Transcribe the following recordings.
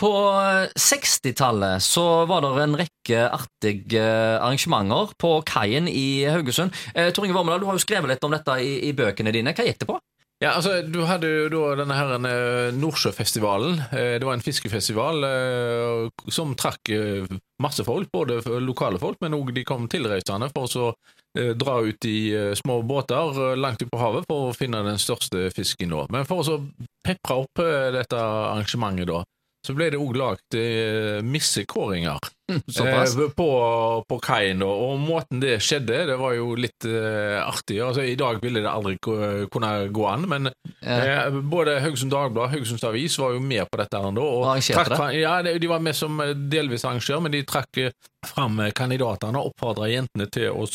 På 60-tallet så var det en rekke artige arrangementer på kaien i Haugesund. Eh, Tor Inge Vormedal, du har jo skrevet litt om dette i, i bøkene dine. Hva gikk det på? Ja, altså, Du hadde jo da denne her eh, Nordsjøfestivalen. Eh, Det var en fiskefestival eh, som trakk eh, masse folk, både lokale folk, men òg de kom tilreisende for å eh, dra ut i eh, små båter eh, langt ut på havet for å finne den største fisken. da. Men for å pepre opp eh, dette arrangementet, da, så ble det òg lagd eh, missekåringer. Eh, på, på kaien. Og måten det skjedde, det var jo litt eh, artig. Altså, I dag ville det aldri kunne gå an, men Ja. eh, både Haugesund Dagblad og Haugesunds Avis var jo med på dette. her og trakk det? Ja, De var med som eh, delvis arrangør, men de trakk eh, fram kandidatene og oppfordra jentene til å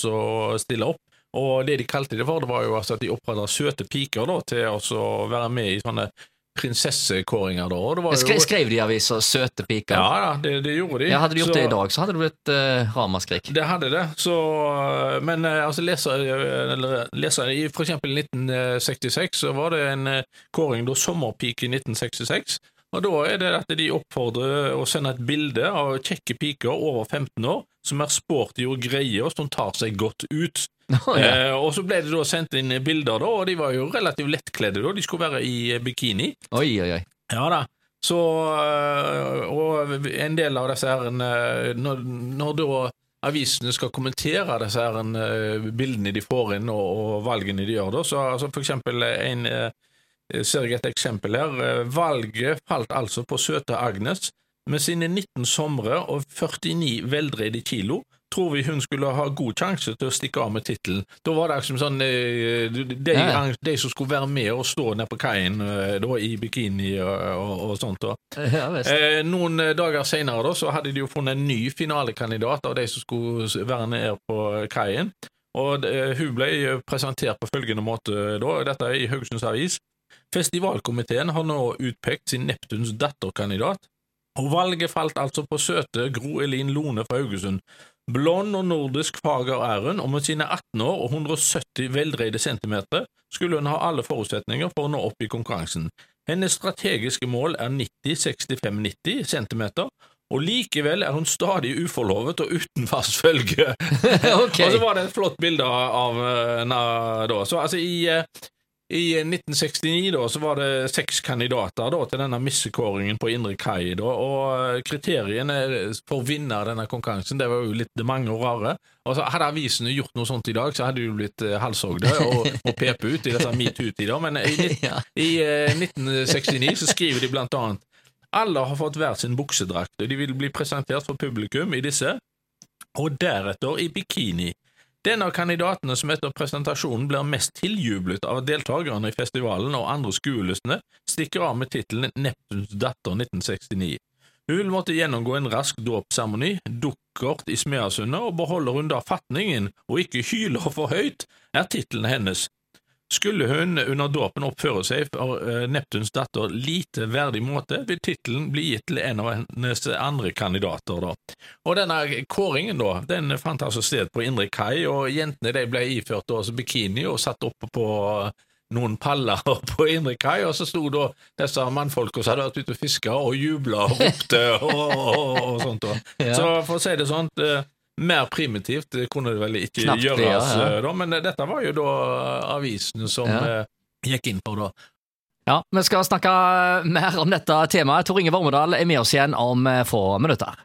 stille opp. Og det de kalte det for, det var jo altså at de oppfordra søte piker da, til å være med i sånne prinsessekåringer. da. Og det var jo, Skre, skrev de i avisa 'Søte piker'? Ja, ja, det, det gjorde de. Ja, hadde de gjort Så- det i dag, så hadde det blitt uh, ramaskrik. det hadde det. Så, men uh, altså, leser, eller, leser I eksempel 1966 så var det en uh, kåring da sommerpike i 1966. Og Da er det at de oppfordrer å sende et bilde av kjekke piker over 15 år som er sporty og greie, og som tar seg godt ut. Oh, ja. eh, og Så ble det da sendt inn bilder, da, og de var jo relativt lettkledde. da. De skulle være i bikini. Oi, oi, oi. Ja da. Så, øh, og en del av disse her når, når da avisene skal kommentere disse her øh, bildene de får inn, og, og valgene de gjør, da, så altså for eksempel en Ser jeg et eksempel her. Øh, Valget falt altså på søte Agnes. Med sine 19 somre og 49 veldreide kilo tror vi hun skulle ha god sjanse til å stikke av med tittelen. Da var det liksom sånn øh, de, Ja, de som skulle være med og stå nede på kaien i bikini og, og, og sånt. Ja. Eh, noen eh, dager senere da, så hadde de jo funnet en ny finalekandidat av de som skulle være nede på kaien. Og eh, Hun ble eh, presentert på følgende måte, da, dette er i Haugesunds Avis. Festivalkomiteen har nå utpekt sin Neptuns datterkandidat, og valget falt altså på søte Gro Elin Lone fra Haugesund. Blond og nordisk fager er hun, og med sine 18 år og 170 veldreide centimeter skulle hun ha alle forutsetninger for å nå opp i konkurransen. Hennes strategiske mål er 90-65-90 centimeter, og likevel er hun stadig uforlovet og uten fast følge. okay. Og så var det et flott bilde av eh, henne da. Så altså i, eh, i 1969 da, så var det seks kandidater da, til denne missekåringen på Indre Kai. Da, og eh, kriteriene for å vinne denne konkurransen det var jo litt mange og rare. Altså, Hadde avisene gjort noe sånt i dag, så hadde de blitt eh, halshogde og, og pepe ut i dette metoo-tida. Men i, i eh, 1969 så skriver de blant annet alle har fått hver sin buksedrakt, og de vil bli presentert for publikum i disse, og deretter i bikini. Den av kandidatene som etter presentasjonen blir mest tiljublet av deltakerne i festivalen og andre skuelystne, stikker av med tittelen Neptuns datter 1969. Hun vil måtte gjennomgå en rask dåpsseremoni, dukkert i Smeasundet, og beholder hun da fatningen og ikke hyler for høyt, er tittelen hennes. Skulle hun under dåpen oppføre seg for eh, Neptuns datter lite verdig måte, vil tittelen bli gitt til en av hennes andre kandidater. da. Og denne kåringen da, den fant altså sted på Indre Kai, og jentene de ble iført da, bikini og satt oppe på noen paller på Indre Kai, og så sto da disse mannfolka som hadde vært ute og fiska, og jubla og ropte og, og, og sånt. da. Så for å si det sånn, mer primitivt det kunne det vel ikke Knapt gjøres, ja, ja. eh, da, men eh, dette var jo da avisene som Ja. eh, gikk inn på da. Ja, Vi skal snakke mer om dette temaet. Tor Inge Vormedal er med oss igjen om eh, få minutter.